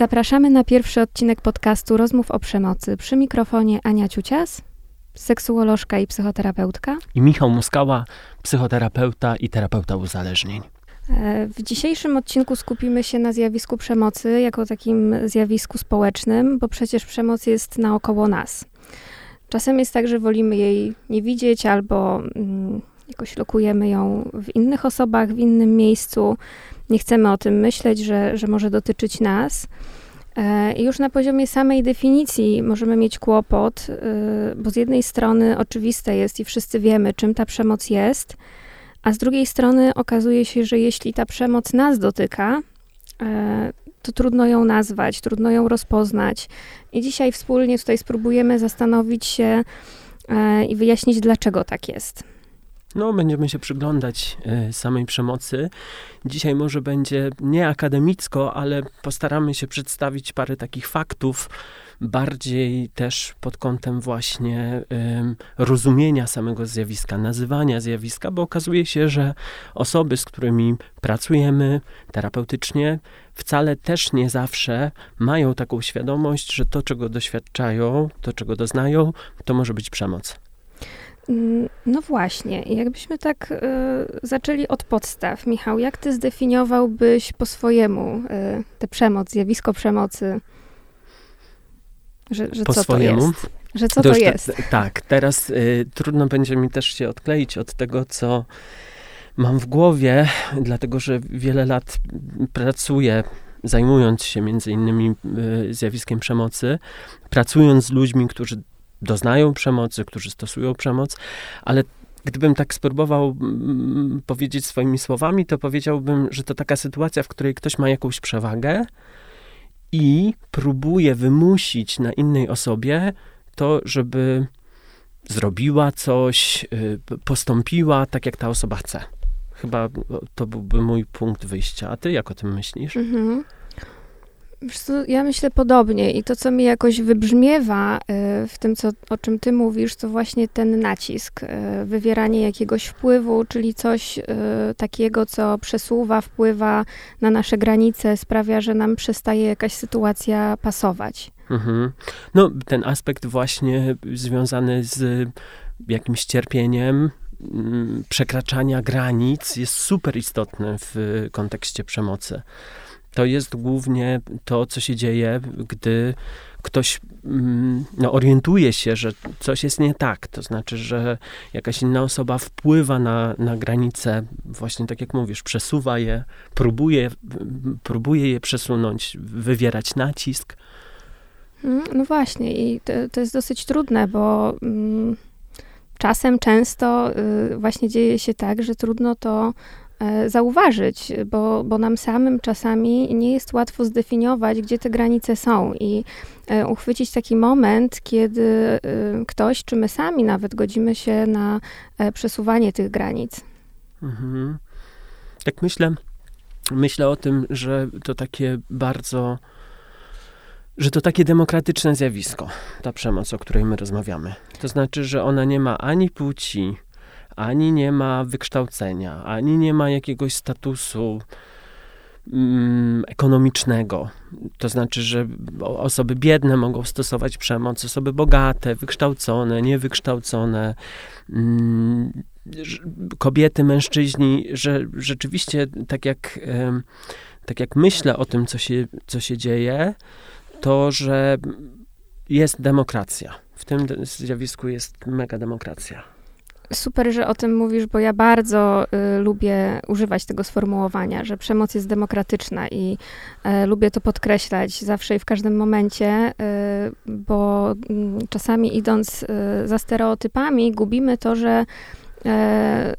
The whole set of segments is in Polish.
Zapraszamy na pierwszy odcinek podcastu Rozmów o przemocy. Przy mikrofonie Ania Ciucias, seksuolożka i psychoterapeutka. I Michał Muskała, psychoterapeuta i terapeuta uzależnień. E, w dzisiejszym odcinku skupimy się na zjawisku przemocy jako takim zjawisku społecznym, bo przecież przemoc jest naokoło nas. Czasem jest tak, że wolimy jej nie widzieć albo mm, jakoś lokujemy ją w innych osobach, w innym miejscu. Nie chcemy o tym myśleć, że, że może dotyczyć nas. E, już na poziomie samej definicji możemy mieć kłopot, e, bo z jednej strony oczywiste jest i wszyscy wiemy, czym ta przemoc jest, a z drugiej strony okazuje się, że jeśli ta przemoc nas dotyka, e, to trudno ją nazwać, trudno ją rozpoznać. I dzisiaj wspólnie tutaj spróbujemy zastanowić się i wyjaśnić, dlaczego tak jest. No, będziemy się przyglądać y, samej przemocy. Dzisiaj może będzie nie akademicko, ale postaramy się przedstawić parę takich faktów, bardziej też pod kątem właśnie rozumienia samego zjawiska, nazywania zjawiska, bo okazuje się, że osoby, z którymi pracujemy terapeutycznie, wcale też nie zawsze mają taką świadomość, że to, czego doświadczają, to, czego doznają, to może być przemoc. Mm, no właśnie, jakbyśmy tak y, zaczęli od podstaw. Michał, jak ty zdefiniowałbyś po swojemu y, tę przemoc, zjawisko przemocy? Że, że po co swojemu? to jest? Że co to, to jest? tak, teraz y, trudno będzie mi też się odkleić od tego, co mam w głowie, dlatego że wiele lat pracuję zajmując się między innymi zjawiskiem przemocy, pracując z ludźmi, którzy doznają przemocy, którzy stosują przemoc, ale gdybym tak spróbował mm, powiedzieć swoimi słowami, to powiedziałbym, że to taka sytuacja, w której ktoś ma jakąś przewagę i próbuje wymusić na innej osobie to, żeby zrobiła coś, y, postąpiła tak, jak ta osoba chce. Chyba to byłby mój punkt wyjścia. A ty jak o tym myślisz? Mhm. Ja myślę podobnie i to, co mi jakoś wybrzmiewa y, w tym, co, o czym ty mówisz, to właśnie ten nacisk, y, wywieranie jakiegoś wpływu, czyli coś y, takiego, co przesuwa, wpływa na nasze granice, sprawia, że nam przestaje jakaś sytuacja pasować. Mhm. No, ten aspekt właśnie związany z jakimś cierpieniem, mm, przekraczania granic jest super istotny w kontekście przemocy to jest głównie to, co się dzieje, gdy ktoś mm, no, orientuje się, że coś jest nie tak. To znaczy, że jakaś inna osoba wpływa na, na granice, właśnie tak jak mówisz, przesuwa je, próbuje, próbuje je przesunąć, wywierać nacisk. Mm, no właśnie, i to, to jest dosyć trudne, bo mm, czasem, często y, właśnie dzieje się tak, że trudno to zauważyć, bo, bo nam samym czasami nie jest łatwo zdefiniować, gdzie te granice są i e, uchwycić taki moment, kiedy e, ktoś, czy my sami nawet godzimy się na przesuwanie tych granic. Mhm. Tak myślę, myślę o tym, że to takie bardzo że to takie demokratyczne zjawisko, ta przemoc, o której my rozmawiamy. To znaczy, że ona nie ma ani płci, ani nie ma wykształcenia, ani nie ma jakiegoś statusu mm, ekonomicznego. To znaczy, że osoby biedne mogą stosować przemoc, osoby bogate, wykształcone, niewykształcone, mm, kobiety, mężczyźni, że rzeczywiście tak jak, tak jak myślę o tym, co się, co się dzieje, to, że jest demokracja. W tym zjawisku jest mega demokracja. Super, że o tym mówisz, bo ja bardzo y, lubię używać tego sformułowania, że przemoc jest demokratyczna i y, lubię to podkreślać zawsze i w każdym momencie, y, bo y, czasami idąc y, za stereotypami, gubimy to, że e,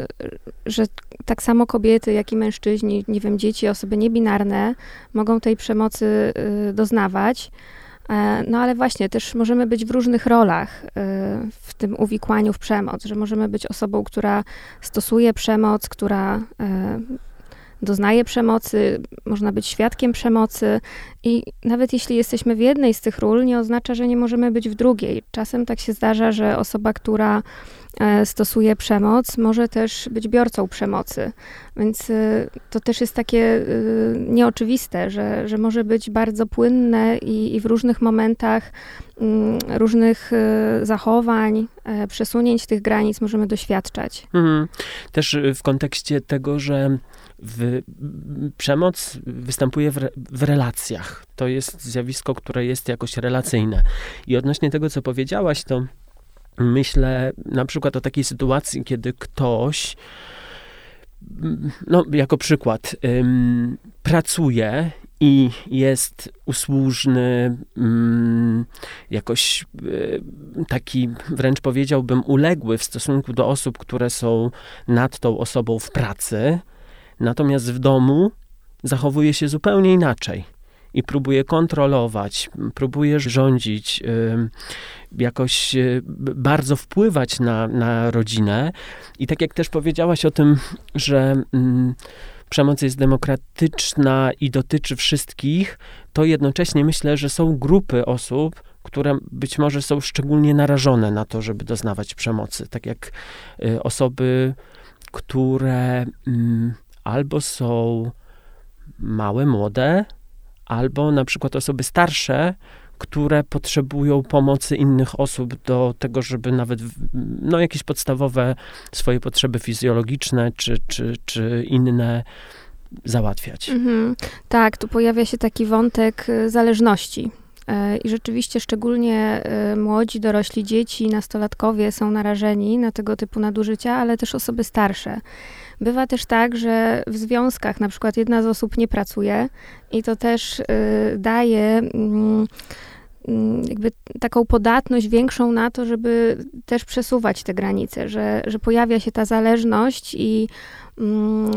że tak samo kobiety, jak i mężczyźni, nie wiem, dzieci, osoby niebinarne mogą tej przemocy y, doznawać. E, no ale właśnie, też możemy być w różnych rolach e, w tym uwikłaniu w przemoc, że możemy być osobą, która stosuje przemoc, która e, doznaje przemocy, można być świadkiem przemocy i nawet jeśli jesteśmy w jednej z tych ról, nie oznacza, że nie możemy być w drugiej. Czasem tak się zdarza, że osoba, która stosuje przemoc, może też być biorcą przemocy. Więc e, to też jest takie e, nieoczywiste, że, że może być bardzo płynne i, i w różnych momentach mm, różnych zachowań, przesunięć tych granic możemy doświadczać. Mhm. Też w kontekście tego, że w, przemoc występuje w, w, relacjach. To jest zjawisko, które jest jakoś relacyjne. I odnośnie tego, co powiedziałaś, to myślę na przykład o takiej sytuacji, kiedy ktoś, no jako przykład, ym, pracuje i jest usłużny, ym, jakoś y, taki wręcz powiedziałbym uległy w stosunku do osób, które są nad tą osobą w pracy Natomiast w domu zachowuje się zupełnie inaczej i próbuje kontrolować, próbuje rządzić, jakoś y, bardzo wpływać na, na rodzinę. I tak jak też powiedziałaś o tym, że mm, przemoc jest demokratyczna i dotyczy wszystkich, to jednocześnie myślę, że są grupy osób, które być może są szczególnie narażone na to, żeby doznawać przemocy. Tak jak y, osoby, które mm, albo są małe, młode, albo na przykład osoby starsze, które potrzebują pomocy innych osób do tego, żeby nawet no, jakieś podstawowe swoje potrzeby fizjologiczne czy, czy, czy inne załatwiać. Mhm. Tak, tu pojawia się taki wątek y, zależności. E, I rzeczywiście szczególnie y, młodzi, dorośli dzieci, nastolatkowie są narażeni na tego typu nadużycia, ale też osoby starsze. Bywa też tak, że w związkach na przykład jedna z osób nie pracuje i to też y, daje mm, jakby taką podatność większą na to, żeby też przesuwać te granice, że, że pojawia się ta zależność i mm,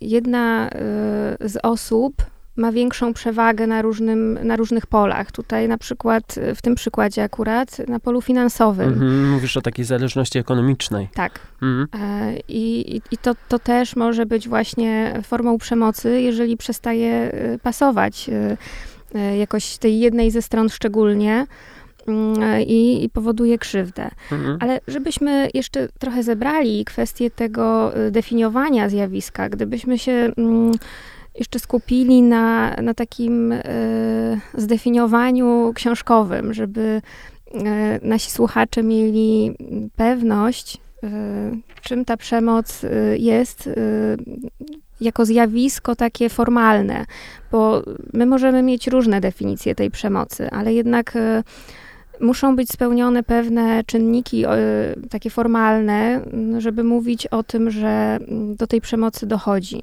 jedna y, z osób ma większą przewagę na, różnym, na różnych polach. Tutaj na przykład, w tym przykładzie akurat, na polu finansowym. Mhm, mówisz o takiej zależności ekonomicznej. Tak. Mhm. E, I, i to, to też może być właśnie formą przemocy, jeżeli przestaje e, pasować e, jakoś tej jednej ze stron szczególnie. Mm, I, i, powoduje krzywdę. Mhm. Ale żebyśmy jeszcze trochę zebrali kwestię tego definiowania zjawiska, gdybyśmy się mm, jeszcze skupili na, na takim e, zdefiniowaniu książkowym, żeby e, nasi słuchacze mieli pewność, e, czym ta przemoc jest jako zjawisko takie formalne, bo my możemy mieć różne definicje tej przemocy, ale jednak muszą być spełnione pewne czynniki takie formalne, żeby mówić o tym, że do tej przemocy dochodzi.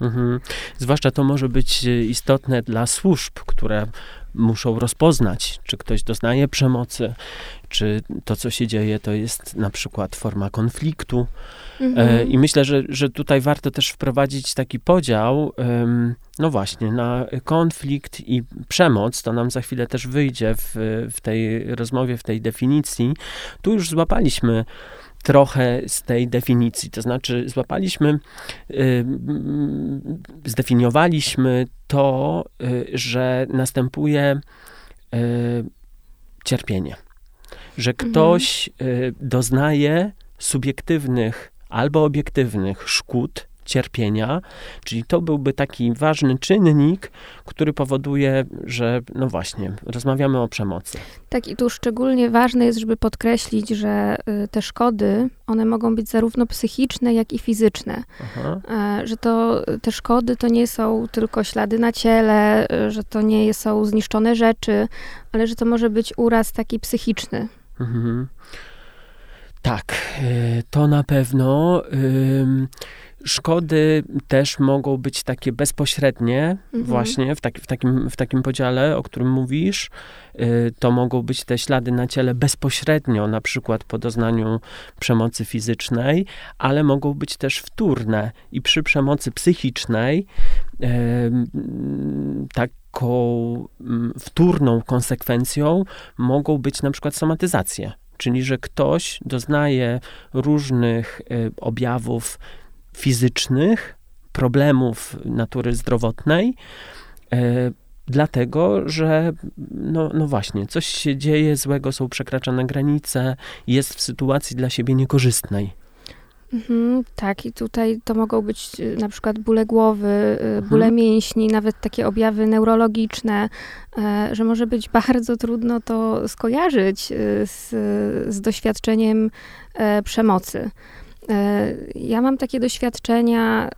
Mhm. Zwłaszcza to może być e, istotne dla służb, które muszą rozpoznać, czy ktoś doznaje przemocy, czy to, co się dzieje, to jest na przykład forma konfliktu. Mhm. E, I myślę, że, że tutaj warto też wprowadzić taki podział, no właśnie, na konflikt i przemoc. To nam za chwilę też wyjdzie w, w tej rozmowie, w tej definicji. Tu już złapaliśmy trochę z tej definicji. To znaczy, złapaliśmy, y, zdefiniowaliśmy to, y, że następuje y, cierpienie. Że mhm. ktoś doznaje subiektywnych albo obiektywnych szkód cierpienia, czyli to byłby taki ważny czynnik, który powoduje, że no właśnie, rozmawiamy o przemocy. Tak, i tu szczególnie ważne jest, żeby podkreślić, że y, te szkody, one mogą być zarówno psychiczne, jak i fizyczne. Aha. E, że to te szkody to nie są tylko ślady na ciele, y, że to nie są zniszczone rzeczy, ale że to może być uraz taki psychiczny. Mhm. Tak, y, to na pewno. Szkody też mogą być takie bezpośrednie, mhm. właśnie w, taki, w, takim, w takim podziale, o którym mówisz. Y, to mogą być te ślady na ciele bezpośrednio, na przykład po doznaniu przemocy fizycznej, ale mogą być też wtórne i przy przemocy psychicznej taką mm, wtórną konsekwencją mogą być na przykład somatyzacje. Czyli, że ktoś doznaje różnych y, objawów fizycznych, problemów natury zdrowotnej, e, dlatego, że no, no właśnie, coś się dzieje złego, są przekraczane granice, jest w sytuacji dla siebie niekorzystnej. Mhm, tak, i tutaj to mogą być y, na przykład bóle głowy, y, bóle mhm. mięśni, nawet takie objawy neurologiczne, e, że może być bardzo trudno to skojarzyć z, z doświadczeniem e, przemocy. E, ja mam takie doświadczenia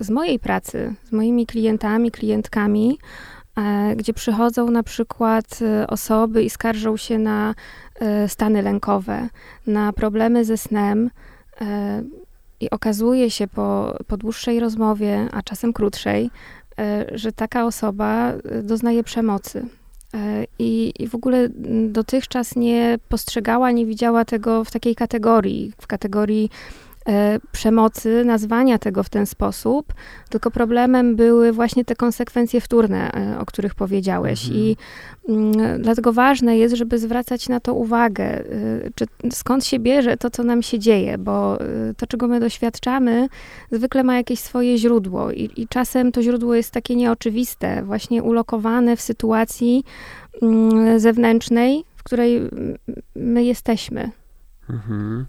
z mojej pracy, z moimi klientami, klientkami, gdzie przychodzą na przykład osoby i skarżą się na stany lękowe, na problemy ze snem. E, I okazuje się po, po dłuższej rozmowie, a czasem krótszej, e, że taka osoba e, doznaje przemocy. I, I w ogóle dotychczas nie postrzegała, nie widziała tego w takiej kategorii, w kategorii E, przemocy, nazwania tego w ten sposób, tylko problemem były właśnie te konsekwencje wtórne, e, o których powiedziałeś. Mhm. I mm, dlatego ważne jest, żeby zwracać na to uwagę, e, czy, skąd się bierze to, co nam się dzieje, bo to, czego my doświadczamy, zwykle ma jakieś swoje źródło i, i czasem to źródło jest takie nieoczywiste, właśnie ulokowane w sytuacji mm, zewnętrznej, w której my jesteśmy. Mhm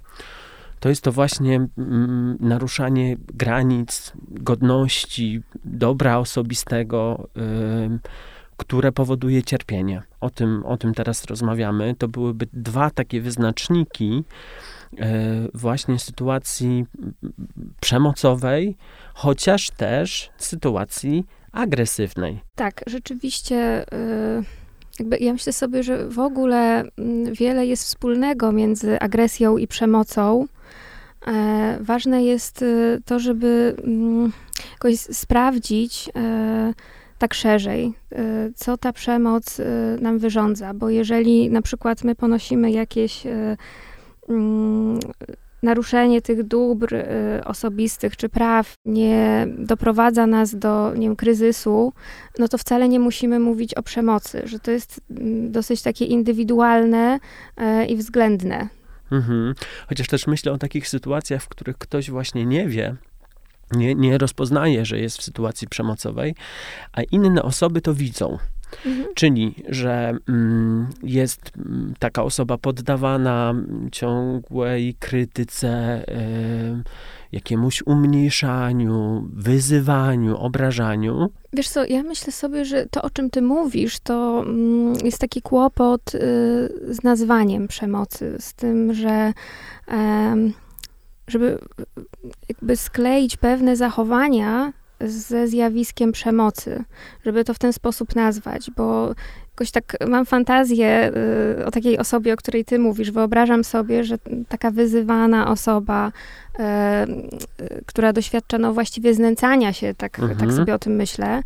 to jest to właśnie mm, naruszanie granic, godności, dobra osobistego, y, które powoduje cierpienie. O tym, o tym teraz rozmawiamy. To byłyby dwa takie wyznaczniki y, właśnie sytuacji przemocowej, chociaż też sytuacji agresywnej. Tak, rzeczywiście. Y ja myślę sobie, że w ogóle mm, wiele jest wspólnego między agresją i przemocą. E, ważne jest y, to, żeby mm, jakoś sprawdzić e, tak szerzej, e, co ta przemoc nam wyrządza, bo jeżeli na przykład my ponosimy jakieś mm, naruszenie tych dóbr osobistych czy praw nie doprowadza nas do nie wiem, kryzysu, no to wcale nie musimy mówić o przemocy, że to jest mm, dosyć takie indywidualne i względne. Mhm. Chociaż też myślę o takich sytuacjach, w których ktoś właśnie nie wie, nie, nie rozpoznaje, że jest w sytuacji przemocowej, a inne osoby to widzą. Mhm. Czyli, że mm, jest mm, taka osoba poddawana ciągłej krytyce, y, jakiemuś umniejszaniu, wyzywaniu, obrażaniu. Wiesz co, ja myślę sobie, że to, o czym ty mówisz, to mm, jest taki kłopot y, z nazwaniem przemocy, z tym, że żeby jakby skleić pewne zachowania ze zjawiskiem przemocy, żeby to w ten sposób nazwać, bo jakoś tak mam fantazję y, o takiej osobie, o której ty mówisz. Wyobrażam sobie, że taka wyzywana osoba, y, y, która doświadcza no właściwie znęcania się, tak, tak mhm. tak sobie o tym myślę,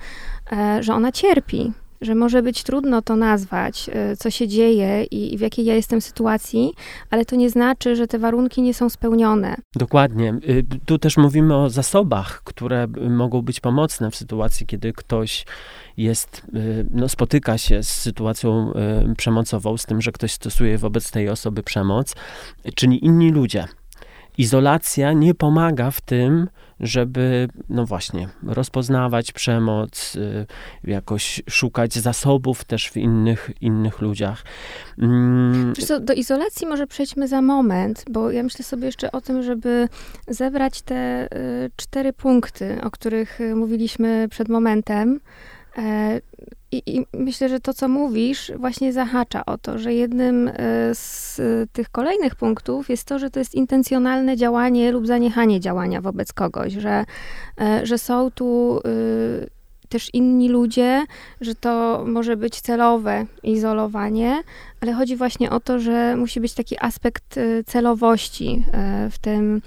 że ona cierpi, że może być trudno to nazwać, e, co się dzieje i, w jakiej ja jestem sytuacji, ale to nie znaczy, że te warunki nie są spełnione. Dokładnie. Y, tu też mówimy o zasobach, które mogą być pomocne w sytuacji, kiedy ktoś jest, y, no, spotyka się z sytuacją y, przemocową, z tym, że ktoś stosuje wobec tej osoby przemoc, czyli inni ludzie. Izolacja nie pomaga w tym, żeby, no właśnie, rozpoznawać przemoc, y, jakoś szukać zasobów też w innych, innych ludziach. Mm. Co, do izolacji może przejdźmy za moment, bo ja myślę sobie jeszcze o tym, żeby zebrać te y, cztery punkty, o których y, mówiliśmy przed momentem. E, I, I, myślę, że to, co mówisz, właśnie zahacza o to, że jednym e, z tych kolejnych punktów jest to, że to jest intencjonalne działanie lub zaniechanie działania wobec kogoś, że, e, że są tu też inni ludzie, że to może być celowe izolowanie, ale chodzi właśnie o to, że musi być taki aspekt e, celowości e, w tym,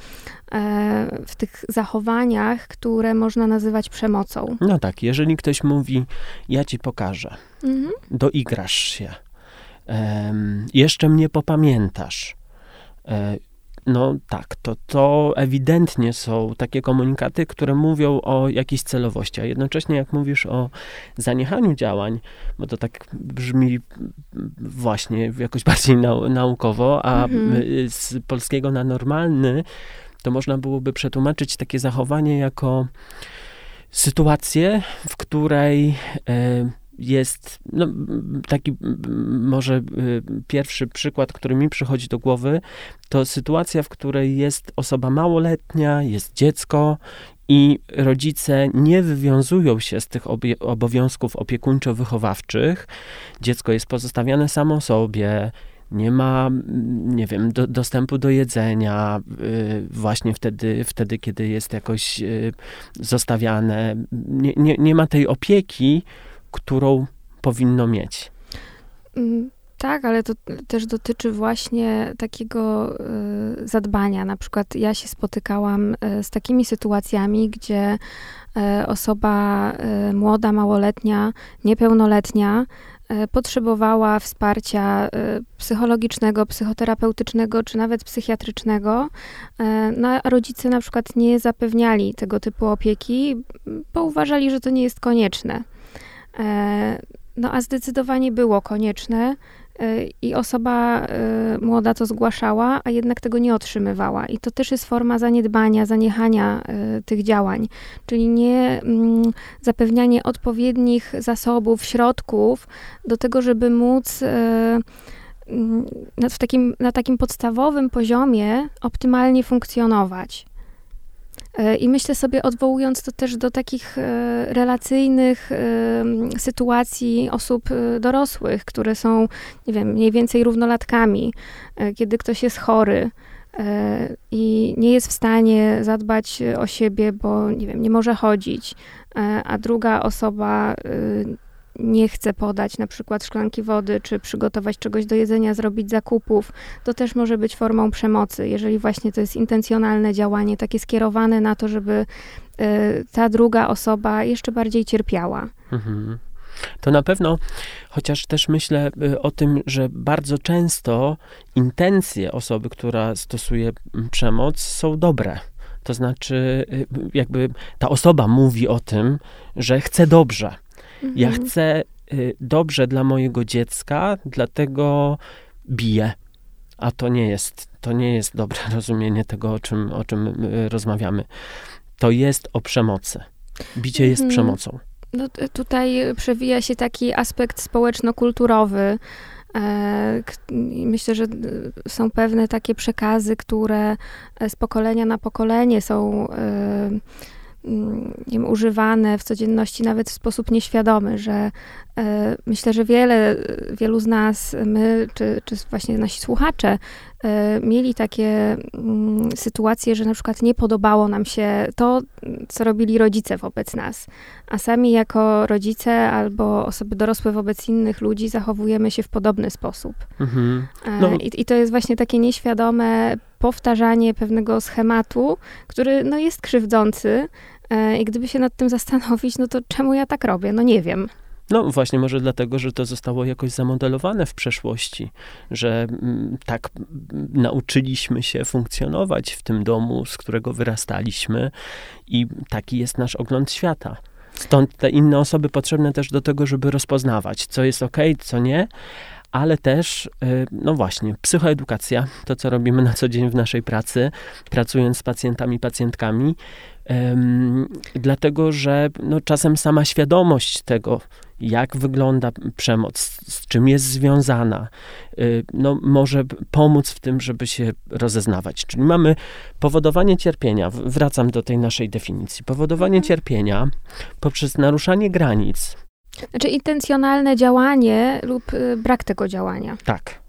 e, w tych zachowaniach, które można nazywać przemocą. No tak, jeżeli ktoś mówi, ja ci pokażę, mhm. doigrasz się, jeszcze mnie popamiętasz, no tak, to, to ewidentnie są takie komunikaty, które mówią o jakiejś celowości, a jednocześnie jak mówisz o zaniechaniu działań, bo to tak brzmi właśnie jakoś bardziej nau naukowo, a mhm. z polskiego na normalny, to można byłoby przetłumaczyć takie zachowanie jako sytuację, w której e, jest no, taki może pierwszy przykład, który mi przychodzi do głowy, to sytuacja, w której jest osoba małoletnia, jest dziecko i rodzice nie wywiązują się z tych obowiązków opiekuńczo-wychowawczych. Dziecko jest pozostawiane samo sobie, nie ma, nie wiem, do, dostępu do jedzenia y, właśnie wtedy, wtedy, kiedy jest jakoś y, zostawiane. Nie, nie, nie ma tej opieki, którą powinno mieć. Mm, tak, ale to też dotyczy właśnie takiego y, zadbania. Na przykład ja się spotykałam z takimi sytuacjami, gdzie osoba młoda, małoletnia, niepełnoletnia potrzebowała wsparcia psychologicznego, psychoterapeutycznego czy nawet psychiatrycznego, no, a rodzice na przykład nie zapewniali tego typu opieki, bo uważali, że to nie jest konieczne. No a zdecydowanie było konieczne i osoba młoda to zgłaszała, a jednak tego nie otrzymywała. I to też jest forma zaniedbania, zaniechania tych działań, czyli nie mm, zapewnianie odpowiednich zasobów, środków do tego, żeby móc mm, w takim, na takim podstawowym poziomie optymalnie funkcjonować. E, I myślę sobie, odwołując to też do takich e, relacyjnych sytuacji osób e, dorosłych, które są, nie wiem, mniej więcej równolatkami, kiedy ktoś jest chory i nie jest w stanie zadbać o siebie, bo nie wiem, nie może chodzić, a druga osoba nie chce podać na przykład szklanki wody, czy przygotować czegoś do jedzenia, zrobić zakupów, to też może być formą przemocy, jeżeli właśnie to jest intencjonalne działanie, takie skierowane na to, żeby y, ta druga osoba jeszcze bardziej cierpiała. Mhm. To na pewno, chociaż też myślę y, o tym, że bardzo często intencje osoby, która stosuje przemoc, są dobre. To znaczy, y, jakby ta osoba mówi o tym, że chce dobrze, Mhm. Ja chcę y, dobrze dla mojego dziecka, dlatego biję. A to nie jest, to nie jest dobre rozumienie tego, o czym, o czym y, rozmawiamy. To jest o przemocy. Bicie jest mhm. przemocą. No, tutaj przewija się taki aspekt społeczno-kulturowy. E, myślę, że są pewne takie przekazy, które e, z pokolenia na pokolenie są e, wiem, używane w codzienności nawet w sposób nieświadomy, że e, myślę, że wiele, wielu z nas, my czy, czy właśnie nasi słuchacze, e, mieli takie mm, sytuacje, że na przykład nie podobało nam się to, co robili rodzice wobec nas, a sami jako rodzice albo osoby dorosłe wobec innych ludzi zachowujemy się w podobny sposób. Mhm. E, no. I, I to jest właśnie takie nieświadome powtarzanie pewnego schematu, który no, jest krzywdzący, I gdyby się nad tym zastanowić, no to czemu ja tak robię? No nie wiem. No właśnie, może dlatego, że to zostało jakoś zamodelowane w przeszłości, że mm, tak mm, nauczyliśmy się funkcjonować w tym domu, z którego wyrastaliśmy i taki jest nasz ogląd świata. Stąd te inne osoby potrzebne też do tego, żeby rozpoznawać, co jest ok, co nie, ale też, y, no właśnie, psychoedukacja, to co robimy na co dzień w naszej pracy, pracując z pacjentami, pacjentkami, um, dlatego że no, czasem sama świadomość tego, jak wygląda przemoc, z czym jest związana, y, no, może pomóc w tym, żeby się rozeznawać. Czyli mamy powodowanie cierpienia, wracam do tej naszej definicji, powodowanie mhm. cierpienia poprzez naruszanie granic, znaczy intencjonalne działanie lub y, brak tego działania. Tak.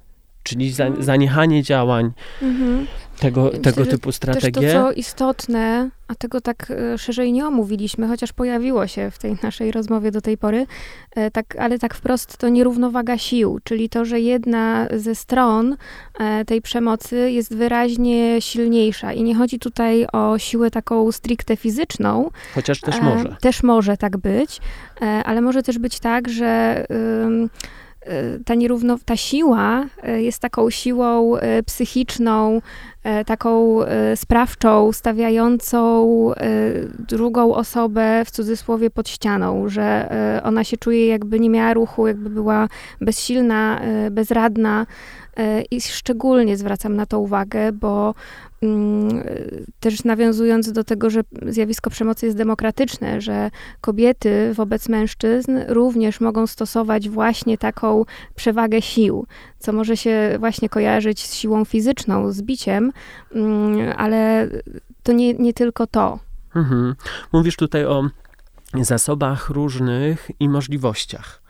Czyli mhm. zaniechanie działań, mhm. tego, Myślę, tego typu strategie. Też to, co istotne, a tego tak e, szerzej nie omówiliśmy, chociaż pojawiło się w tej naszej rozmowie do tej pory, e, tak, ale tak wprost to nierównowaga sił, czyli to, że jedna ze stron e, tej przemocy jest wyraźnie silniejsza. I nie chodzi tutaj o siłę taką stricte fizyczną. Chociaż też może. Też może tak być, ale może też być tak, że ta nierówno, ta siła jest taką siłą psychiczną, taką sprawczą, stawiającą drugą osobę w cudzysłowie pod ścianą, że ona się czuje jakby nie miała ruchu, jakby była bezsilna, bezradna. I szczególnie zwracam na to uwagę, bo też nawiązując do tego, że zjawisko przemocy jest demokratyczne, że kobiety wobec mężczyzn również mogą stosować właśnie taką przewagę sił, co może się właśnie kojarzyć z siłą fizyczną, z biciem, mm, ale to nie, nie tylko to. Mhm. Mówisz tutaj o zasobach różnych i możliwościach.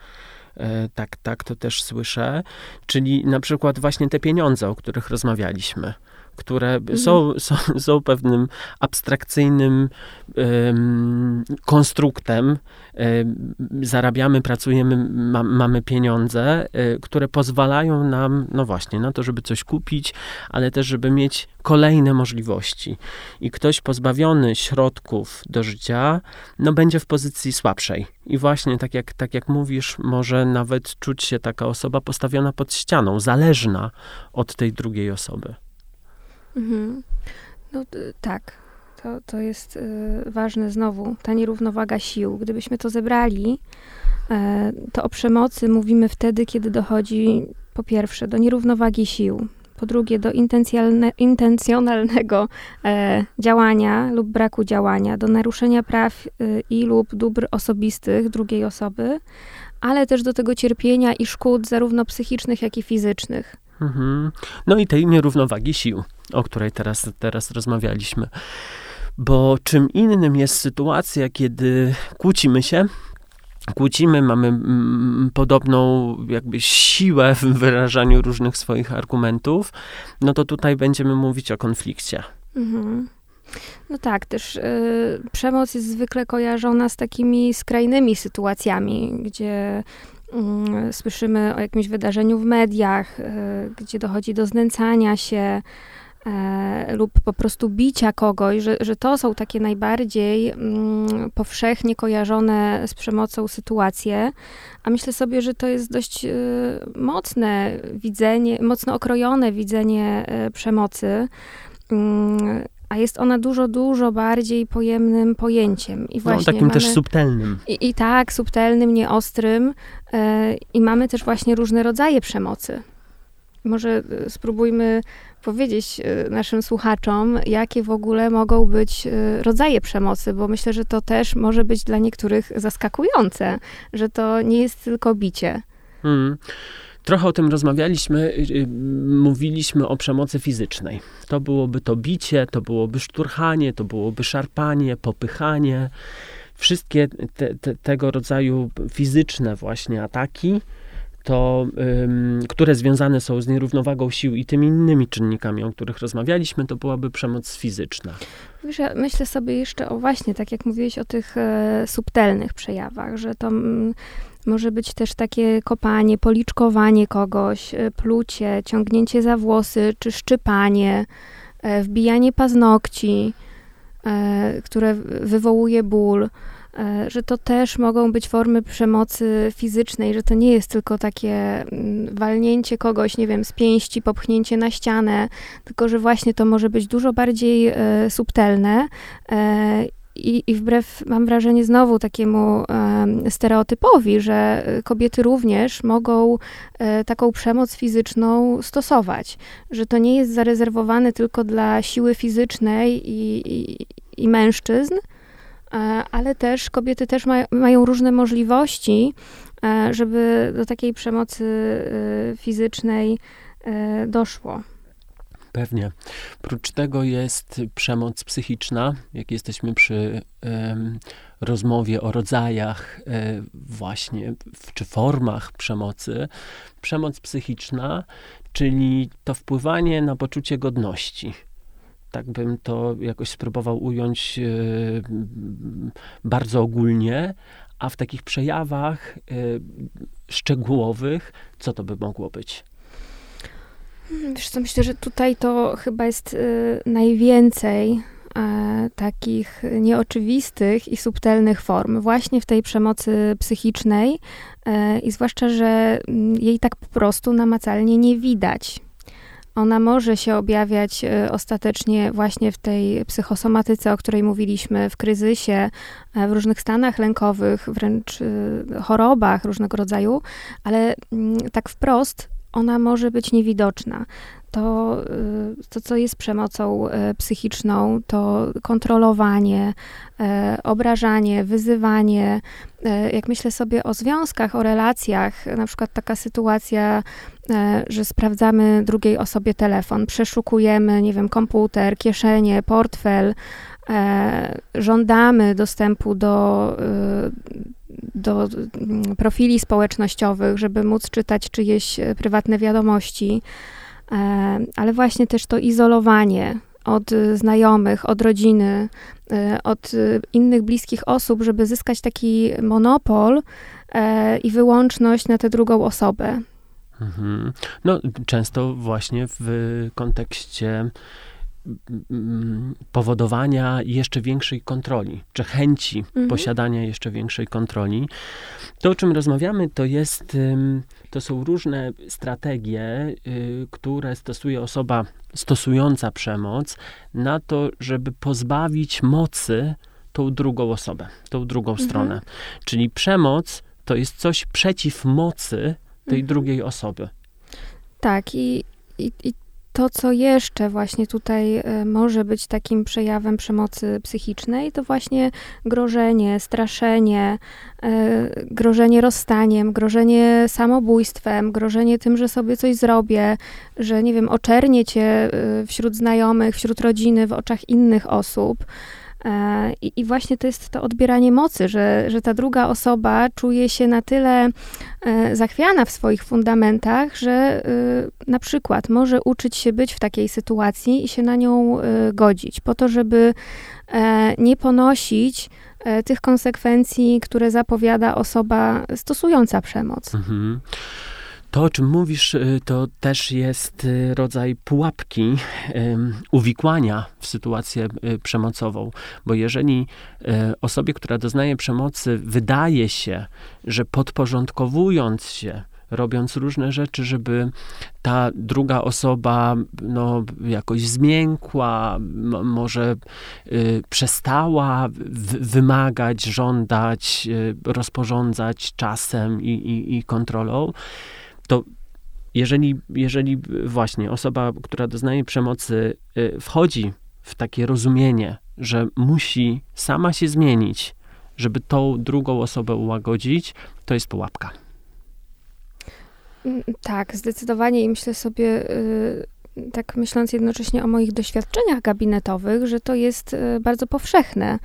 E, tak, tak, to też słyszę. Czyli na przykład właśnie te pieniądze, o których rozmawialiśmy które mhm. są, są, są pewnym abstrakcyjnym um, konstruktem. Um, zarabiamy, pracujemy, ma, mamy pieniądze, um, które pozwalają nam, no właśnie, na to, żeby coś kupić, ale też, żeby mieć kolejne możliwości. I ktoś pozbawiony środków do życia, no będzie w pozycji słabszej. I właśnie, tak jak, tak jak mówisz, może nawet czuć się taka osoba postawiona pod ścianą, zależna od tej drugiej osoby. Mhm. No tak, to, to jest y, ważne znowu, ta nierównowaga sił. Gdybyśmy to zebrali, e, to o przemocy mówimy wtedy, kiedy dochodzi po pierwsze do nierównowagi sił, po drugie do intencjonalnego e, działania lub braku działania, do naruszenia praw y, i lub dóbr osobistych drugiej osoby, ale też do tego cierpienia i szkód zarówno psychicznych, jak i fizycznych. Mhm. No i tej nierównowagi sił, o której teraz, teraz rozmawialiśmy. Bo czym innym jest sytuacja, kiedy kłócimy się, kłócimy, mamy mm, podobną jakby siłę w wyrażaniu różnych swoich argumentów, no to tutaj będziemy mówić o konflikcie. Mhm. No tak, też y, przemoc jest zwykle kojarzona z takimi skrajnymi sytuacjami, gdzie Mm, słyszymy o jakimś wydarzeniu w mediach, e, gdzie dochodzi do znęcania się e, lub po prostu bicia kogoś, że, że to są takie najbardziej mm, powszechnie kojarzone z przemocą sytuacje. A myślę sobie, że to jest dość e, mocne widzenie, mocno okrojone widzenie przemocy mm, a jest ona dużo, dużo bardziej pojemnym pojęciem. I no, właśnie no, takim mamy, też subtelnym. I, I, tak, subtelnym, nieostrym. I mamy też właśnie różne rodzaje przemocy. Może e, spróbujmy powiedzieć e, naszym słuchaczom, jakie w ogóle mogą być rodzaje przemocy, bo myślę, że to też może być dla niektórych zaskakujące, że to nie jest tylko bicie. Hmm. Trochę o tym rozmawialiśmy, y, y, mówiliśmy o przemocy fizycznej. To byłoby to bicie, to byłoby szturchanie, to byłoby szarpanie, popychanie. Wszystkie te, te, tego rodzaju fizyczne właśnie ataki, to, które związane są z nierównowagą sił i tymi innymi czynnikami, o których rozmawialiśmy, to byłaby przemoc fizyczna. Wiesz, ja myślę sobie jeszcze o właśnie, tak jak mówiłeś o tych e, subtelnych przejawach, że to mm, może być też takie kopanie, policzkowanie kogoś, e, plucie, ciągnięcie za włosy czy szczypanie, e, wbijanie paznokci, które wywołuje ból że to też mogą być formy przemocy fizycznej, że to nie jest tylko takie mm, walnięcie kogoś, nie wiem, z pięści, popchnięcie na ścianę, tylko że właśnie to może być dużo bardziej subtelne. I, I wbrew, mam wrażenie, znowu takiemu e, stereotypowi, że kobiety również mogą e, taką przemoc fizyczną stosować, że to nie jest zarezerwowane tylko dla siły fizycznej i, i, i mężczyzn, e, ale też kobiety też ma, mają różne możliwości, e, żeby do takiej przemocy e, fizycznej e, doszło. Pewnie. Prócz tego jest przemoc psychiczna. Jak jesteśmy przy um, rozmowie o rodzajach um, właśnie w, czy formach przemocy, przemoc psychiczna, czyli to wpływanie na poczucie godności. Tak bym to jakoś spróbował ująć um, bardzo ogólnie, a w takich przejawach szczegółowych, co to by mogło być? Wiesz co, myślę, że tutaj to chyba jest y, najwięcej e, takich nieoczywistych i subtelnych form właśnie w tej przemocy psychicznej e, i zwłaszcza, że mm, jej tak po prostu namacalnie nie widać. Ona może się objawiać e, ostatecznie właśnie w tej psychosomatyce, o której mówiliśmy, w kryzysie, e, w różnych stanach lękowych, wręcz e, chorobach różnego rodzaju, ale mm, tak wprost ona może być niewidoczna to, y, to, co jest przemocą y, psychiczną, to kontrolowanie, y, obrażanie, wyzywanie. Jak myślę sobie o związkach, o relacjach, na przykład taka sytuacja, że sprawdzamy drugiej osobie telefon, przeszukujemy, nie wiem, komputer, kieszenie, portfel, żądamy dostępu do, do mm, profili społecznościowych, żeby móc czytać czyjeś prywatne wiadomości. E, ale właśnie też to izolowanie od znajomych, od rodziny, e, od innych bliskich osób, żeby zyskać taki monopol e, i wyłączność na tę drugą osobę. Mhm. No, często właśnie w kontekście powodowania jeszcze większej kontroli, czy chęci mhm. posiadania jeszcze większej kontroli. To, o czym rozmawiamy, to jest, to są różne strategie, y, które stosuje osoba stosująca przemoc na to, żeby pozbawić mocy tą drugą osobę, tą drugą mhm. stronę. Czyli przemoc to jest coś przeciw mocy tej mhm. drugiej osoby. Tak, i, i, i to, co jeszcze właśnie tutaj e, może być takim przejawem przemocy psychicznej, to właśnie grożenie, straszenie, e, grożenie rozstaniem, grożenie samobójstwem, grożenie tym, że sobie coś zrobię, że nie wiem, oczernię cię e, wśród znajomych, wśród rodziny, w oczach innych osób. E, I, I, właśnie to jest to odbieranie mocy, że, że ta druga osoba czuje się na tyle e, zachwiana w swoich fundamentach, że e, na przykład może uczyć się być w takiej sytuacji i się na nią godzić, po to, żeby nie ponosić tych konsekwencji, które zapowiada osoba stosująca przemoc. Mhm. To, o czym mówisz, y, to też jest y, rodzaj pułapki, uwikłania w sytuację y, przemocową, bo jeżeli osobie, która doznaje przemocy, wydaje się, że podporządkowując się, robiąc różne rzeczy, żeby ta druga osoba no, jakoś zmiękła, może przestała wymagać, żądać, rozporządzać czasem i, i, i kontrolą, to jeżeli, jeżeli właśnie osoba, która doznaje przemocy, y, wchodzi w takie rozumienie, że musi sama się zmienić, żeby tą drugą osobę ułagodzić, to jest pułapka. Mm, tak, zdecydowanie i myślę sobie, y, tak myśląc jednocześnie o moich doświadczeniach gabinetowych, że to jest y, bardzo powszechne.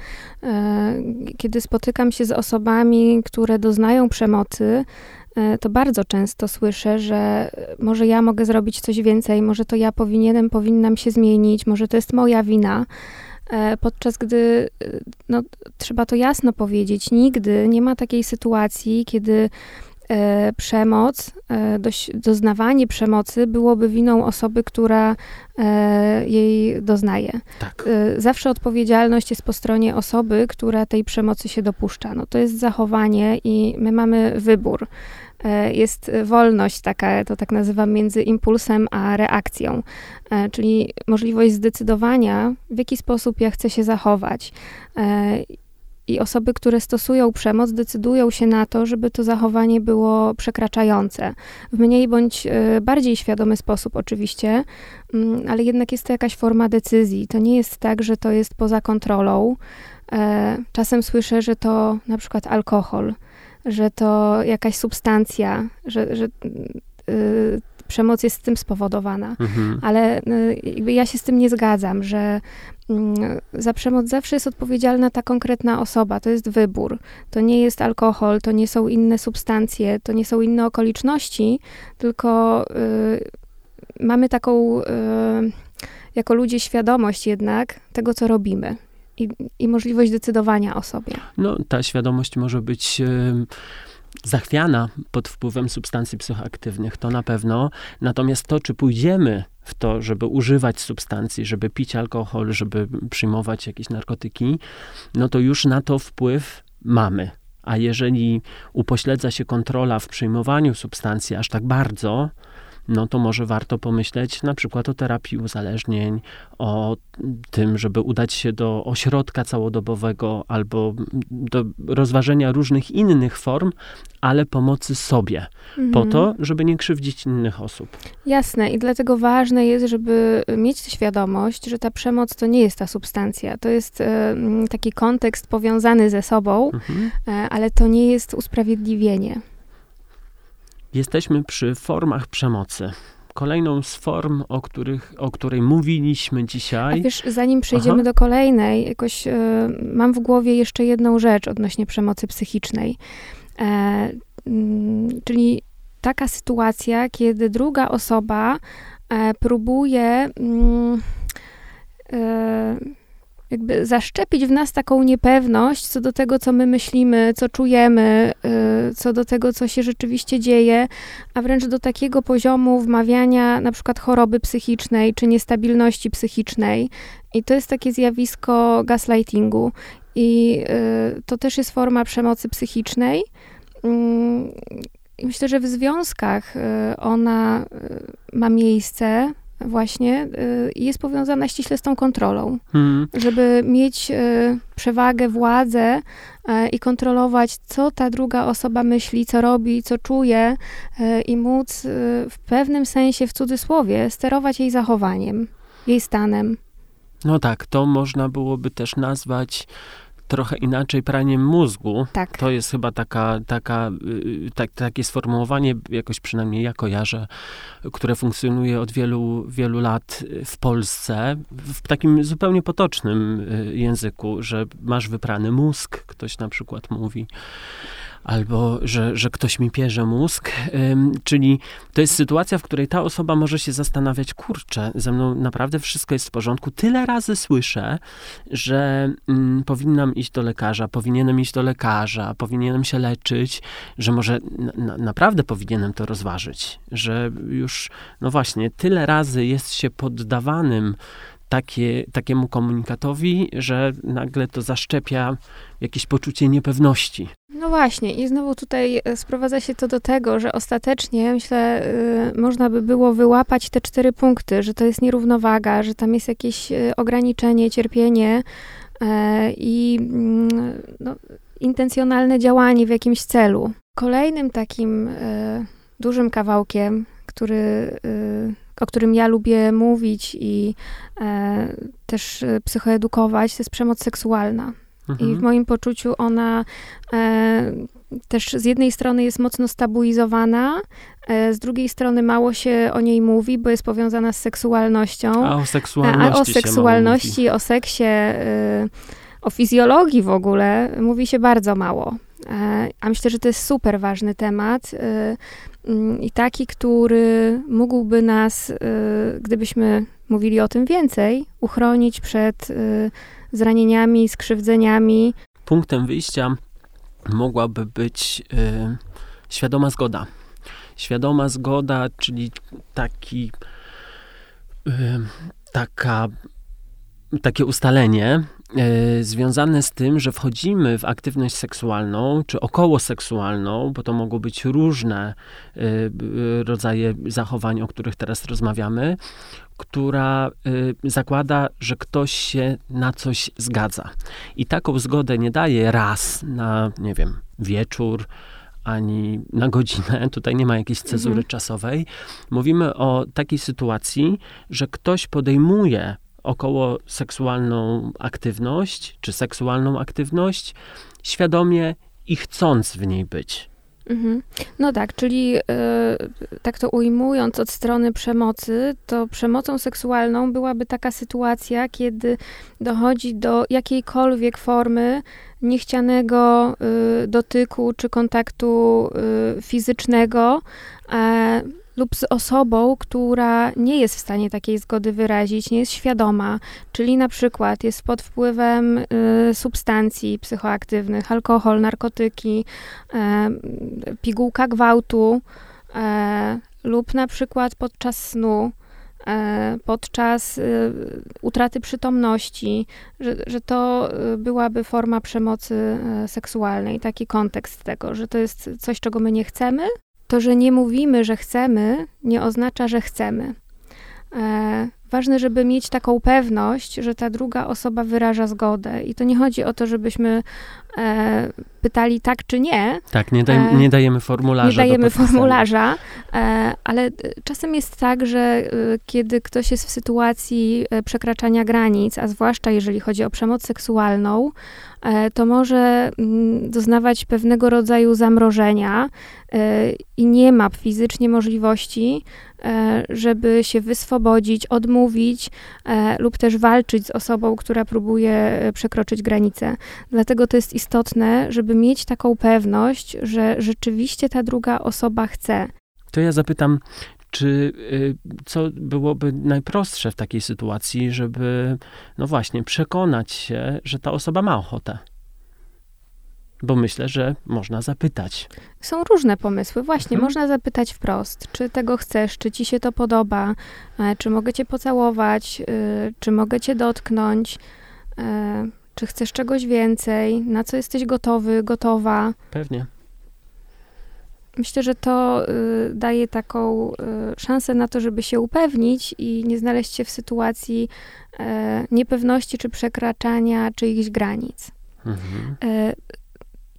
Kiedy spotykam się z osobami, które doznają przemocy, to bardzo często słyszę, że może ja mogę zrobić coś więcej, może to ja powinienem, powinnam się zmienić, może to jest moja wina. E, podczas gdy e, no, trzeba to jasno powiedzieć, nigdy nie ma takiej sytuacji, kiedy e, przemoc, e, doznawanie przemocy byłoby winą osoby, która e, jej doznaje. Tak. zawsze odpowiedzialność jest po stronie osoby, która tej przemocy się dopuszcza. No, to jest zachowanie i my mamy wybór. E, jest wolność taka, to tak nazywam, między impulsem a reakcją, e, czyli możliwość zdecydowania, w jaki sposób ja chcę się zachować. E, I osoby, które stosują przemoc, decydują się na to, żeby to zachowanie było przekraczające. W mniej bądź bardziej świadomy sposób, oczywiście, mm, ale jednak jest to jakaś forma decyzji. To nie jest tak, że to jest poza kontrolą. Czasem słyszę, że to na przykład alkohol że to jakaś substancja, że, że yy, przemoc jest tym spowodowana. Mhm. Ale yy, ja się z tym nie zgadzam, że yy, za przemoc zawsze jest odpowiedzialna ta konkretna osoba, to jest wybór. To nie jest alkohol, to nie są inne substancje, to nie są inne okoliczności, tylko y, mamy taką y, jako ludzie świadomość jednak tego, co robimy i, i możliwość decydowania o sobie. No, ta świadomość może być zachwiana pod wpływem substancji psychoaktywnych, to na pewno. Natomiast to, czy pójdziemy w to, żeby używać substancji, żeby pić alkohol, żeby przyjmować jakieś narkotyki, no to już na to wpływ mamy. A jeżeli upośledza się kontrola w przyjmowaniu substancji aż tak bardzo, no to może warto pomyśleć na przykład o terapii uzależnień, o tym, żeby udać się do ośrodka całodobowego albo do rozważenia różnych innych form, ale pomocy sobie, mhm. po to, żeby nie krzywdzić innych osób. Jasne i dlatego ważne jest, żeby mieć świadomość, że ta przemoc to nie jest ta substancja. To jest e, taki kontekst powiązany ze sobą, mhm. e, ale to nie jest usprawiedliwienie. Jesteśmy przy formach przemocy. Kolejną z form, o, których, o której mówiliśmy dzisiaj. A wiesz, zanim przejdziemy Aha. do kolejnej, jakoś y, mam w głowie jeszcze jedną rzecz odnośnie przemocy psychicznej. E, y, czyli taka sytuacja, kiedy druga osoba e, próbuje. Y, jakby zaszczepić w nas taką niepewność co do tego, co my myślimy, co czujemy, y, co do tego, co się rzeczywiście dzieje, a wręcz do takiego poziomu wmawiania na przykład choroby psychicznej czy niestabilności psychicznej. I to jest takie zjawisko gaslightingu. I y, to też jest forma przemocy psychicznej. Mm, myślę, że w związkach y, ona ma miejsce właśnie y, jest powiązana ściśle z tą kontrolą. Hmm. Żeby mieć y, przewagę, władzę y, i kontrolować, co ta druga osoba myśli, co robi, co czuje i móc w pewnym sensie, w cudzysłowie, sterować jej zachowaniem, jej stanem. No tak, to można byłoby też nazwać trochę inaczej praniem mózgu. Tak. To jest chyba taka, taka, y, tak, takie sformułowanie, jakoś przynajmniej ja kojarzę, które funkcjonuje od wielu, wielu lat w Polsce, w takim zupełnie potocznym y, języku, że masz wyprany mózg, ktoś na przykład mówi albo że, że ktoś mi pierze mózg. Czyli to jest sytuacja, w której ta osoba może się zastanawiać, kurczę, ze mną naprawdę wszystko jest w porządku. Tyle razy słyszę, że mm, powinnam iść do lekarza, powinienem iść do lekarza, powinienem się leczyć, że może na, naprawdę powinienem to rozważyć, że już, no właśnie, tyle razy jest się poddawanym takie, takiemu komunikatowi, że nagle to zaszczepia jakieś poczucie niepewności. No właśnie, i znowu tutaj e, sprowadza się to do tego, że ostatecznie, myślę, y, można by było wyłapać te cztery punkty, że to jest nierównowaga, że tam jest jakieś y, ograniczenie, cierpienie y, i mm, no, intencjonalne działanie w jakimś celu. Kolejnym takim dużym kawałkiem, który o którym ja lubię mówić i e, też e, psychoedukować, to jest przemoc seksualna. Mhm. I w moim poczuciu ona e, też z jednej strony jest mocno stabilizowana, e, z drugiej strony mało się o niej mówi, bo jest powiązana z seksualnością. A o seksualności. A o seksualności, o seksie, e, o fizjologii w ogóle mówi się bardzo mało. A myślę, że to jest super ważny temat i taki, który mógłby nas, gdybyśmy mówili o tym więcej, uchronić przed zranieniami, skrzywdzeniami. Punktem wyjścia mogłaby być y, świadoma zgoda. Świadoma zgoda, czyli taki, y, taka, takie ustalenie y, związane z tym, że wchodzimy w aktywność seksualną czy okołoseksualną, bo to mogą być różne rodzaje zachowań, o których teraz rozmawiamy, która y, zakłada, że ktoś się na coś zgadza. I taką zgodę nie daje raz na, nie wiem, wieczór, ani na godzinę. Tutaj nie ma jakiejś cezury mhm. czasowej. Mówimy o takiej sytuacji, że ktoś podejmuje około seksualną aktywność, czy seksualną aktywność, świadomie i chcąc w niej być. Mhm. No tak, czyli y, tak to ujmując od strony przemocy, to przemocą seksualną byłaby taka sytuacja, kiedy dochodzi do jakiejkolwiek formy niechcianego y, dotyku czy kontaktu y, fizycznego lub z osobą, która nie jest w stanie takiej zgody wyrazić, nie jest świadoma, czyli na przykład jest pod wpływem y, substancji psychoaktywnych, alkohol, narkotyki, y, pigułka gwałtu y, lub na przykład podczas snu e, podczas utraty przytomności, że, że to byłaby forma przemocy seksualnej, taki kontekst tego, że to jest coś, czego my nie chcemy, to, że nie mówimy, że chcemy, nie oznacza, że chcemy. E, ważne, żeby mieć taką pewność, że ta druga osoba wyraża zgodę. I to nie chodzi o to, żebyśmy e, pytali tak czy nie. Tak, nie, daj, e, nie dajemy formularza. Nie dajemy formularza, e, ale czasem jest tak, że e, kiedy ktoś jest w sytuacji e, przekraczania granic, a zwłaszcza jeżeli chodzi o przemoc seksualną, to może mm, doznawać pewnego rodzaju zamrożenia i nie ma fizycznie możliwości E, żeby się wyswobodzić, odmówić e, lub też walczyć z osobą, która próbuje e, przekroczyć granicę. Dlatego to jest istotne, żeby mieć taką pewność, że rzeczywiście ta druga osoba chce. To ja zapytam, czy y, co byłoby najprostsze w takiej sytuacji, żeby, no właśnie, przekonać się, że ta osoba ma ochotę? Bo myślę, że można zapytać. Są różne pomysły. Właśnie, mhm. można zapytać wprost, czy tego chcesz, czy ci się to podoba, e, czy mogę cię pocałować, e, czy mogę cię dotknąć, e, czy chcesz czegoś więcej, na co jesteś gotowy, gotowa. Pewnie. Myślę, że to daje taką szansę na to, żeby się upewnić i nie znaleźć się w sytuacji niepewności czy przekraczania czyichś granic. Mhm.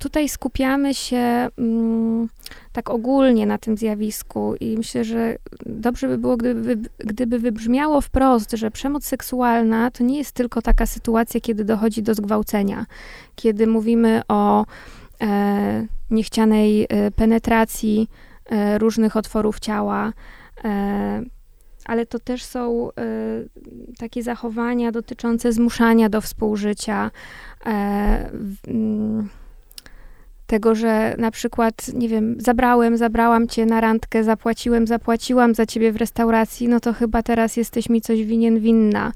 Tutaj skupiamy się mm, tak ogólnie na tym zjawisku i myślę, że dobrze by było, gdyby, gdyby wybrzmiało wprost, że przemoc seksualna to nie jest tylko taka sytuacja, kiedy dochodzi do zgwałcenia, kiedy mówimy o e, niechcianej e, penetracji e, różnych otworów ciała. E, ale to też są y, takie zachowania dotyczące zmuszania do współżycia, y, y, tego, że na przykład, nie wiem, zabrałem, zabrałam cię na randkę, zapłaciłem, zapłaciłam za ciebie w restauracji, no to chyba teraz jesteś mi coś winien, winna.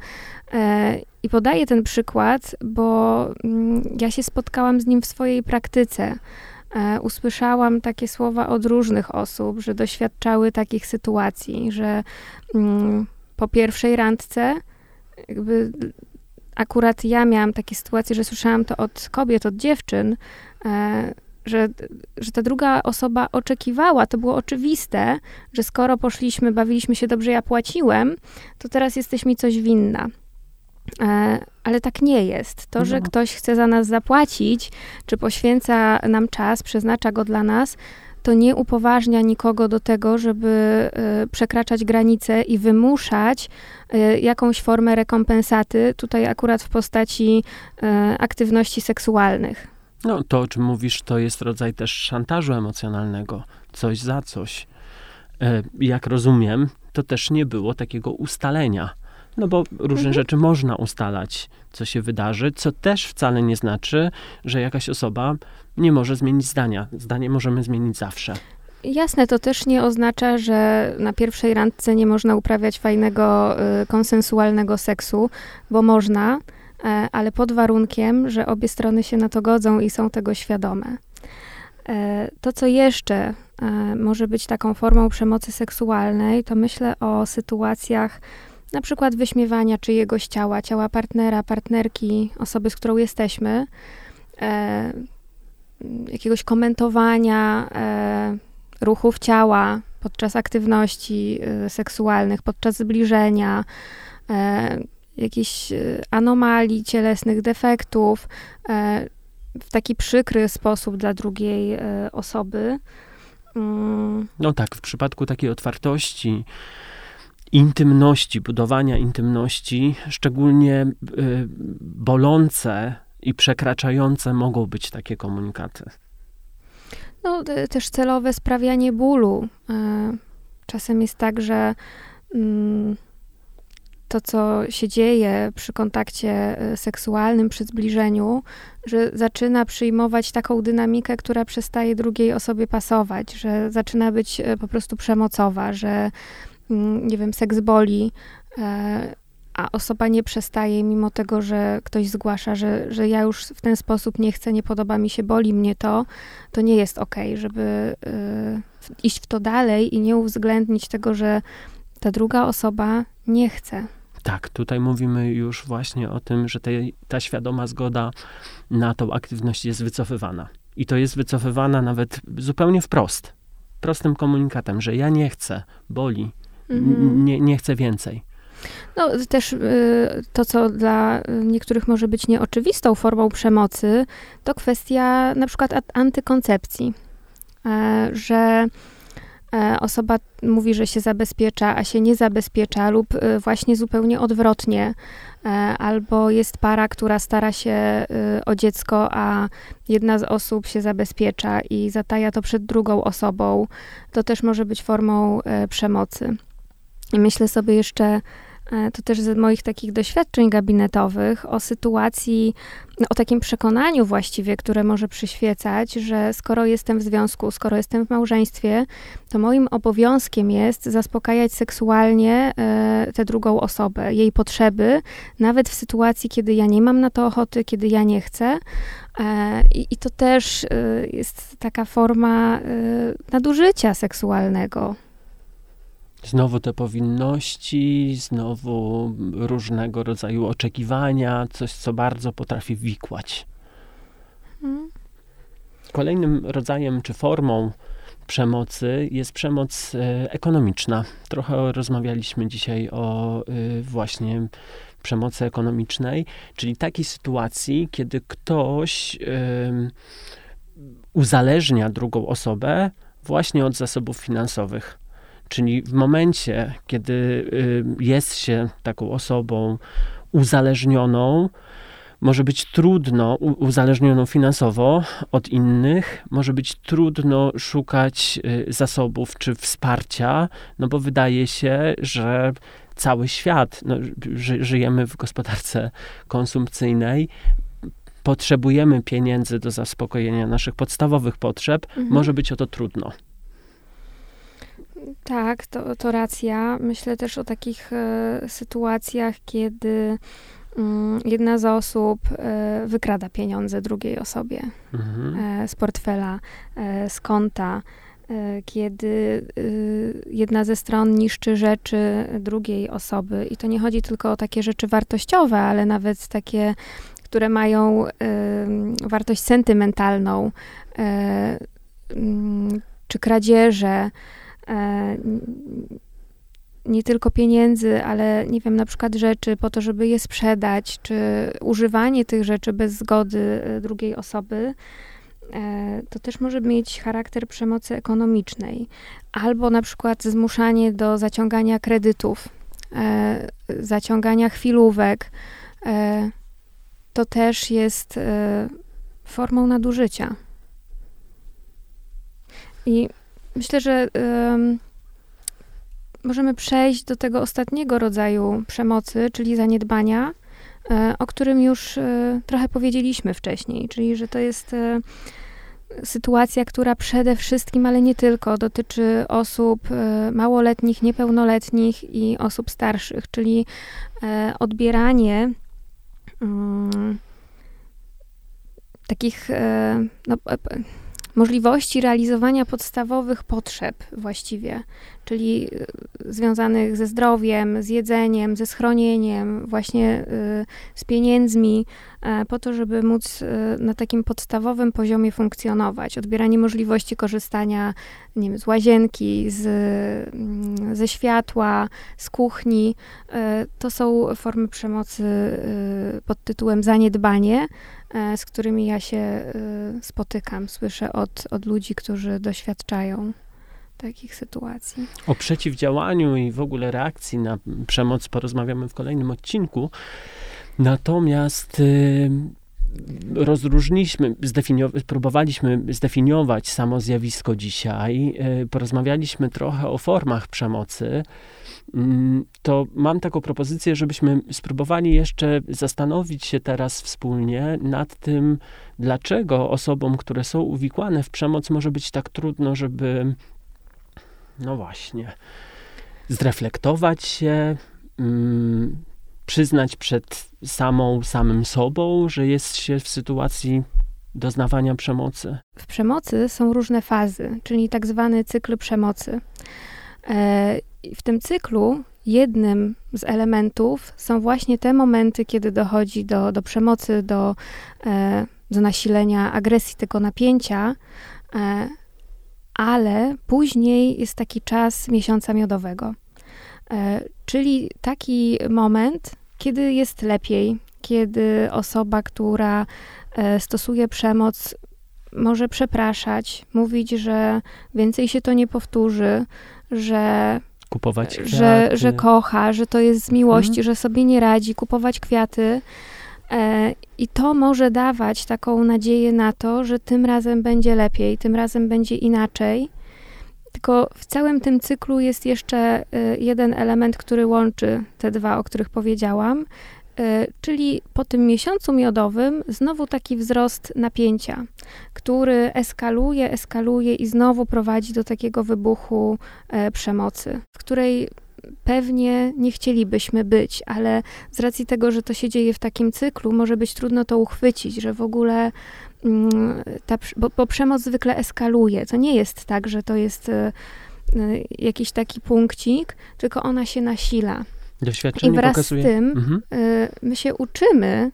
E, I podaję ten przykład, bo mm, ja się spotkałam z nim w swojej praktyce. E, usłyszałam takie słowa od różnych osób, że doświadczały takich sytuacji, że mm, po pierwszej randce, jakby akurat ja miałam takie sytuacje, że słyszałam to od kobiet, od dziewczyn, e, że, że ta druga osoba oczekiwała, to było oczywiste, że skoro poszliśmy, bawiliśmy się dobrze, ja płaciłem, to teraz jesteś mi coś winna. E, ale tak nie jest. To, że no. ktoś chce za nas zapłacić, czy poświęca nam czas, przeznacza go dla nas, to nie upoważnia nikogo do tego, żeby e, przekraczać granice i wymuszać e, jakąś formę rekompensaty, tutaj akurat w postaci aktywności seksualnych. No, to o czym mówisz, to jest rodzaj też szantażu emocjonalnego. Coś za coś. E, jak rozumiem, to też nie było takiego ustalenia. No bo różne mhm. rzeczy można ustalać, co się wydarzy, co też wcale nie znaczy, że jakaś osoba nie może zmienić zdania. Zdanie możemy zmienić zawsze. Jasne, to też nie oznacza, że na pierwszej randce nie można uprawiać fajnego, y, konsensualnego seksu, bo można. E, ale pod warunkiem, że obie strony się na to godzą i są tego świadome. E, to, co jeszcze e, może być taką formą przemocy seksualnej, to myślę o sytuacjach na przykład wyśmiewania czyjegoś ciała, ciała partnera, partnerki, osoby, z którą jesteśmy, jakiegoś komentowania ruchów ciała podczas aktywności seksualnych, podczas zbliżenia, jakichś e, anomalii cielesnych, defektów e, w taki przykry sposób dla drugiej e, osoby. Mm. No tak, w przypadku takiej otwartości, intymności, budowania intymności, szczególnie bolące i przekraczające mogą być takie komunikaty. No, też celowe sprawianie bólu. Czasem jest tak, że mm, to, co się dzieje przy kontakcie e, seksualnym, przy zbliżeniu, że zaczyna przyjmować taką dynamikę, która przestaje drugiej osobie pasować, że zaczyna być e, po prostu przemocowa, że mm, nie wiem, seks boli, e, a osoba nie przestaje, mimo tego, że ktoś zgłasza, że, że ja już w ten sposób nie chcę, nie podoba mi się, boli mnie to, to nie jest okej, okay, żeby iść w to dalej i nie uwzględnić tego, że ta druga osoba nie chce. Tak, tutaj mówimy już właśnie o tym, że te, ta świadoma zgoda na tą aktywność jest wycofywana. I to jest wycofywana nawet zupełnie wprost. prostym komunikatem, że ja nie chcę, boli, mhm. nie, nie chcę więcej. No, też y, to, co dla niektórych może być nieoczywistą formą przemocy, to kwestia na przykład antykoncepcji. E, że osoba mówi, że się zabezpiecza, a się nie zabezpiecza, lub y, właśnie zupełnie odwrotnie. E, albo jest para, która stara się o dziecko, a jedna z osób się zabezpiecza i zataja to przed drugą osobą. To też może być formą przemocy. I myślę sobie jeszcze E, to też z moich takich doświadczeń gabinetowych, o sytuacji, o takim przekonaniu właściwie, które może przyświecać, że skoro jestem w związku, skoro jestem w małżeństwie, to moim obowiązkiem jest zaspokajać seksualnie e, tę drugą osobę, jej potrzeby, nawet w sytuacji, kiedy ja nie mam na to ochoty, kiedy ja nie chcę. E, I, i to też jest taka forma nadużycia seksualnego. Znowu te powinności, znowu różnego rodzaju oczekiwania, coś, co bardzo potrafi wikłać. Hmm. Kolejnym rodzajem czy formą przemocy jest przemoc e, ekonomiczna. Trochę rozmawialiśmy dzisiaj o e, właśnie przemocy ekonomicznej, czyli takiej sytuacji, kiedy ktoś uzależnia drugą osobę właśnie od zasobów finansowych. Czyli w momencie, kiedy y, jest się taką osobą uzależnioną, może być trudno, uzależnioną finansowo od innych, może być trudno szukać y, zasobów czy wsparcia, no bo wydaje się, że cały świat, no, ży, żyjemy w gospodarce konsumpcyjnej, potrzebujemy pieniędzy do zaspokojenia naszych podstawowych potrzeb, mhm. może być o to trudno. Tak, to, to racja. Myślę też o takich e, sytuacjach, kiedy mm, jedna z osób e, wykrada pieniądze drugiej osobie mhm. e, z portfela, z konta, kiedy jedna ze stron niszczy rzeczy drugiej osoby. I to nie chodzi tylko o takie rzeczy wartościowe, ale nawet takie, które mają wartość sentymentalną, mm, czy kradzieże. E, nie tylko pieniędzy, ale nie wiem, na przykład rzeczy po to, żeby je sprzedać, czy używanie tych rzeczy bez zgody e, drugiej osoby, e, to też może mieć charakter przemocy ekonomicznej. Albo na przykład zmuszanie do zaciągania kredytów, zaciągania chwilówek. To też jest formą nadużycia. I Myślę, że możemy przejść do tego ostatniego rodzaju przemocy, czyli zaniedbania, e, o którym już e, trochę powiedzieliśmy wcześniej, czyli że to jest e, sytuacja, która przede wszystkim, ale nie tylko, dotyczy osób małoletnich, niepełnoletnich i osób starszych, czyli odbieranie mm, takich no, możliwości realizowania podstawowych potrzeb właściwie, czyli y, związanych ze zdrowiem, z jedzeniem, ze schronieniem, właśnie y, z pieniędzmi, e, po to, żeby móc y, na takim podstawowym poziomie funkcjonować. Odbieranie możliwości korzystania nie wiem, z łazienki, z, mm, ze światła, z kuchni. To są formy przemocy pod tytułem zaniedbanie, z którymi ja się e, spotykam, słyszę od, od ludzi, którzy doświadczają takich sytuacji. O przeciwdziałaniu i w ogóle reakcji na przemoc porozmawiamy w kolejnym odcinku. Natomiast y, rozróżniliśmy, zdefiniow- próbowaliśmy zdefiniować samo zjawisko dzisiaj. Y, porozmawialiśmy trochę o formach przemocy. Mm, to mam taką propozycję, żebyśmy spróbowali jeszcze zastanowić się teraz wspólnie nad tym, dlaczego osobom, które są uwikłane w przemoc, może być tak trudno, żeby, no właśnie, zreflektować się, mm, przyznać przed samą, samym sobą, że jest się w sytuacji doznawania przemocy. W przemocy są różne fazy, czyli tak zwany cykl przemocy. E, w tym cyklu jednym z elementów są właśnie te momenty, kiedy dochodzi do, do przemocy, do, e, do nasilenia agresji, tego napięcia, e, ale później jest taki czas miesiąca miodowego. E, czyli taki moment, kiedy jest lepiej, kiedy osoba, która e, stosuje przemoc, może przepraszać, mówić, że więcej się to nie powtórzy, że kupować kwiaty. Że, że kocha, że to jest z miłości, hmm. że sobie nie radzi, kupować kwiaty. E, I to może dawać taką nadzieję na to, że tym razem będzie lepiej, tym razem będzie inaczej. Tylko w całym tym cyklu jest jeszcze e, jeden element, który łączy te dwa, o których powiedziałam, e, czyli po tym miesiącu miodowym znowu taki wzrost napięcia, który eskaluje, eskaluje i znowu prowadzi do takiego wybuchu przemocy, w której pewnie nie chcielibyśmy być, ale z racji tego, że to się dzieje w takim cyklu, może być trudno to uchwycić, że w ogóle ta, bo, bo przemoc zwykle eskaluje. To nie jest tak, że to jest e, e, jakiś taki punkcik, tylko ona się nasila. Doświadczenie I wraz pokazuje... z tym mhm. E, my się uczymy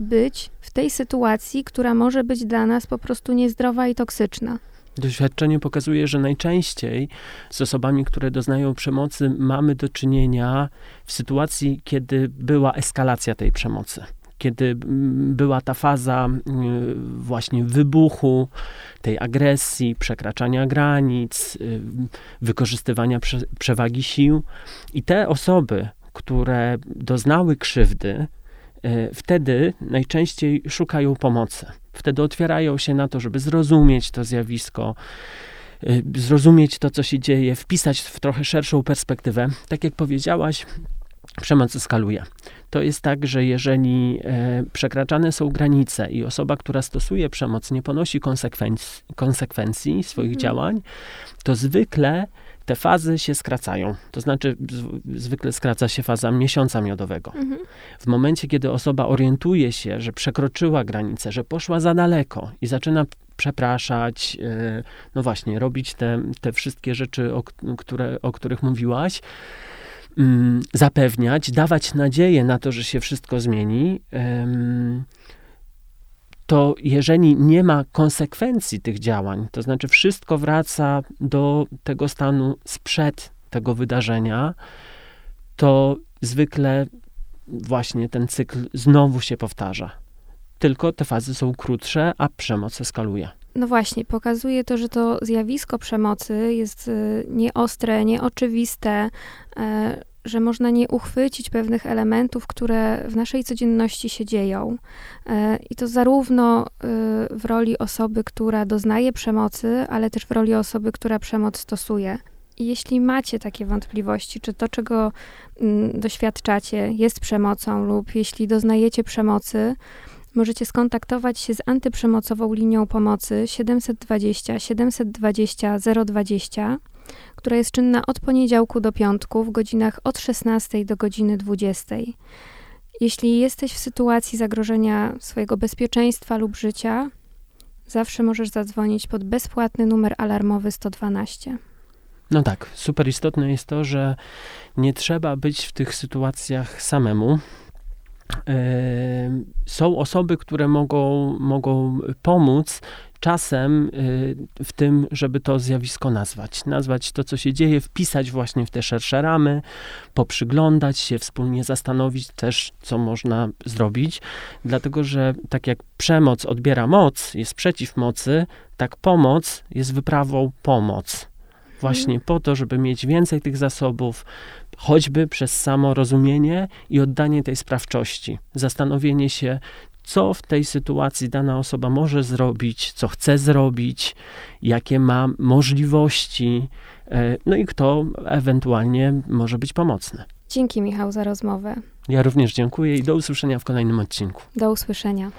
być w tej sytuacji, która może być dla nas po prostu niezdrowa i toksyczna. Doświadczenie pokazuje, że najczęściej z osobami, które doznają przemocy, mamy do czynienia w sytuacji, kiedy była eskalacja tej przemocy. Kiedy była ta faza właśnie wybuchu, tej agresji, przekraczania granic, y, wykorzystywania przewagi sił. I te osoby, które doznały krzywdy, y, wtedy najczęściej szukają pomocy wtedy otwierają się na to, żeby zrozumieć to zjawisko, y, zrozumieć to, co się dzieje, wpisać w trochę szerszą perspektywę. Tak jak powiedziałaś, przemoc eskaluje. To jest tak, że jeżeli e, przekraczane są granice i osoba, która stosuje przemoc, nie ponosi konsekwencji, konsekwencji swoich mhm. działań, to zwykle te fazy się skracają. To znaczy, zwykle skraca się faza miesiąca miodowego. Mhm. W momencie, kiedy osoba orientuje się, że przekroczyła granicę, że poszła za daleko i zaczyna przepraszać, e, no właśnie, robić te, te wszystkie rzeczy, o, które, o których mówiłaś, mm, zapewniać, dawać nadzieję na to, że się wszystko zmieni, to jeżeli nie ma konsekwencji tych działań, to znaczy wszystko wraca do tego stanu sprzed tego wydarzenia, to zwykle właśnie ten cykl znowu się powtarza. Tylko te fazy są krótsze, a przemoc eskaluje. No właśnie, pokazuje to, że to zjawisko przemocy jest y, nieostre, nieoczywiste, e, że można nie uchwycić pewnych elementów, które w naszej codzienności się dzieją. E, I to zarówno e, w roli osoby, która doznaje przemocy, ale też w roli osoby, która przemoc stosuje. Jeśli macie takie wątpliwości, czy to, czego mm, doświadczacie, jest przemocą, lub jeśli doznajecie przemocy, możecie skontaktować się z antyprzemocową linią pomocy 720 720 020 która jest czynna od poniedziałku do piątku w godzinach od 16 do godziny 20. Jeśli jesteś w sytuacji zagrożenia swojego bezpieczeństwa lub życia, zawsze możesz zadzwonić pod bezpłatny numer alarmowy 112. No tak, super istotne jest to, że nie trzeba być w tych sytuacjach samemu. Są osoby, które mogą, mogą pomóc czasem y, w tym, żeby to zjawisko nazwać. Nazwać to, co się dzieje, wpisać właśnie w te szersze ramy, poprzyglądać się, wspólnie zastanowić też, co można zrobić. Dlatego, że tak jak przemoc odbiera moc, jest przeciw mocy, tak pomoc jest wyprawą pomoc. Właśnie po to, żeby mieć więcej tych zasobów, choćby przez samo rozumienie i oddanie tej sprawczości, zastanowienie się, co w tej sytuacji dana osoba może zrobić, co chce zrobić, jakie ma możliwości, e, no i kto ewentualnie może być pomocny. Dzięki, Michał, za rozmowę. Ja również dziękuję i do usłyszenia w kolejnym odcinku. Do usłyszenia.